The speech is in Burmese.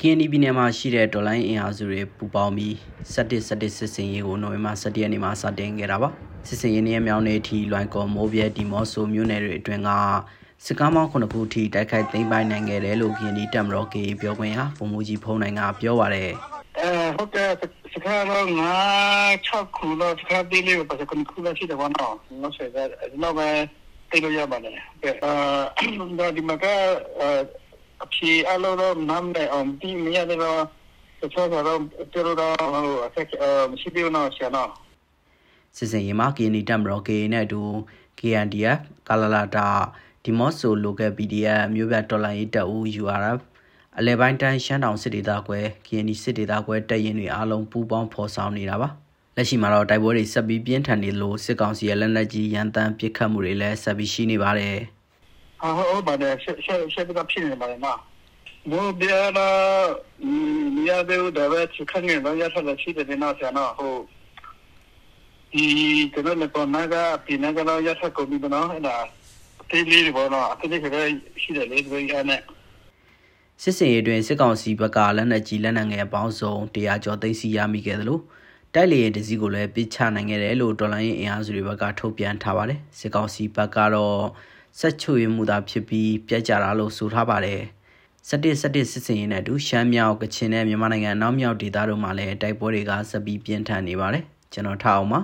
KNY ပြည်နယ်မှာရှိတဲ့ဒေါ်လိုင်းအင်အားစုတွေပူးပေါင်းပြီး17 17စစ်စင်ရေးကိုနိုဝင်ဘာ17ရက်နေ့မှာစတင်ခဲ့တာပါစစ်စင်ရေးနေ့မြောင်းနေထီလွိုင်ကော်မိုးပြဲဒီမော့ဆိုမြို့နယ်တွေအတွင်းကစစ်ကားမောင်းခုနှစ်ခုထိတိုက်ခိုက်သိမ်းပိုက်နိုင်ခဲ့တယ်လို့ KNY တပ်မတော် KA ပြောခွင့်ရဗိုလ်မှူးကြီးဖုံးနိုင်ကပြောပါတယ်အဲဟုတ်တယ်စကားတော့ငါ6ခုတော့စကားပေးလို့ပတ်စခုခုလည်းရှိတယ်ဘာနော်နော်ဆက်တယ်တော့ပဲတေးလို့ရပါတယ်အဲဒီမှာက အဖြေအလုံးတော့နားမလဲအောင်ဒီမရတော့တချို့ကတော့တူတော့ဟိုအဆက်မရှိသေးဘူးနော်ဆရာနော်စစ်စင်ရေးမှာ KNI တပ်မတော် KA နဲ့အတူ KNDF ကာလာလာတာဒီမော့ဆို local PDF မြို့ပြတော်လိုင်းရေးတပ်ဦး URF အလဲပိုင်းတိုင်းရှမ်းတောင်စစ်ဒေသကွဲ KNI စစ်ဒေသကွဲတပ်ရင်းတွေအားလုံးပူးပေါင်းဖော်ဆောင်နေတာပါလက်ရှိမှာတော့တိုက်ပွဲတွေဆက်ပြီးပြင်းထန်နေလို့စစ်ကောင်စီရဲ့လက်နက်ကြီးရန်တမ်းပစ်ခတ်မှုတွေလည်းဆက်ပြီးရှိနေပါတယ်။ ဟာဟုတ်ပါတယ်ရှက်ရှက်ရှက်ကဖြစ်နေပါတယ်နော်ဘောပြာလာမြာဒေဦးဒါပဲချခနေတော့ရထားတဲ့ရှိတယ်နော်ဆရာနော်ဟုတ်ဒီကျွန်တော်လည်းပေါ်နာကပြင်းကတော့ရထားကုန်ပြီနော်အဲ့ဒါတေးလေးပေါ်တော့အတေးကလေးရှိတယ်လေဒီကနေ့စစ်စင်ရေးတွင်စစ်ကောင်စီဘက်ကလက်နက်ကြီးလက်နက်ငယ်ပေါင်းစုံ100ကျော်သိမ်းဆည်းရမိခဲ့သလိုတိုက်လေရင်တစည်းကိုလည်းပစ်ချနိုင်ခဲ့တယ်လို့ဒေါ်လာရင်းအင်အားစုတွေဘက်ကထုတ်ပြန်ထားပါတယ်စစ်ကောင်စီဘက်ကတော့ ဆက်ချွေမှုသာဖြစ်ပြီးပြက်ကြတာလို့ဆိုထားပါတယ်17 17စစ်စင်ရင်နဲ့အတူရှမ်းမြောက်ကချင်နဲ့မြန်မာနိုင်ငံနောက်မြောက်ဒေသတို့မှာလည်းတိုက်ပွဲတွေကဆက်ပြီးပြင်းထန်နေပါတယ်ကျွန်တော်ထားအောင်ပါ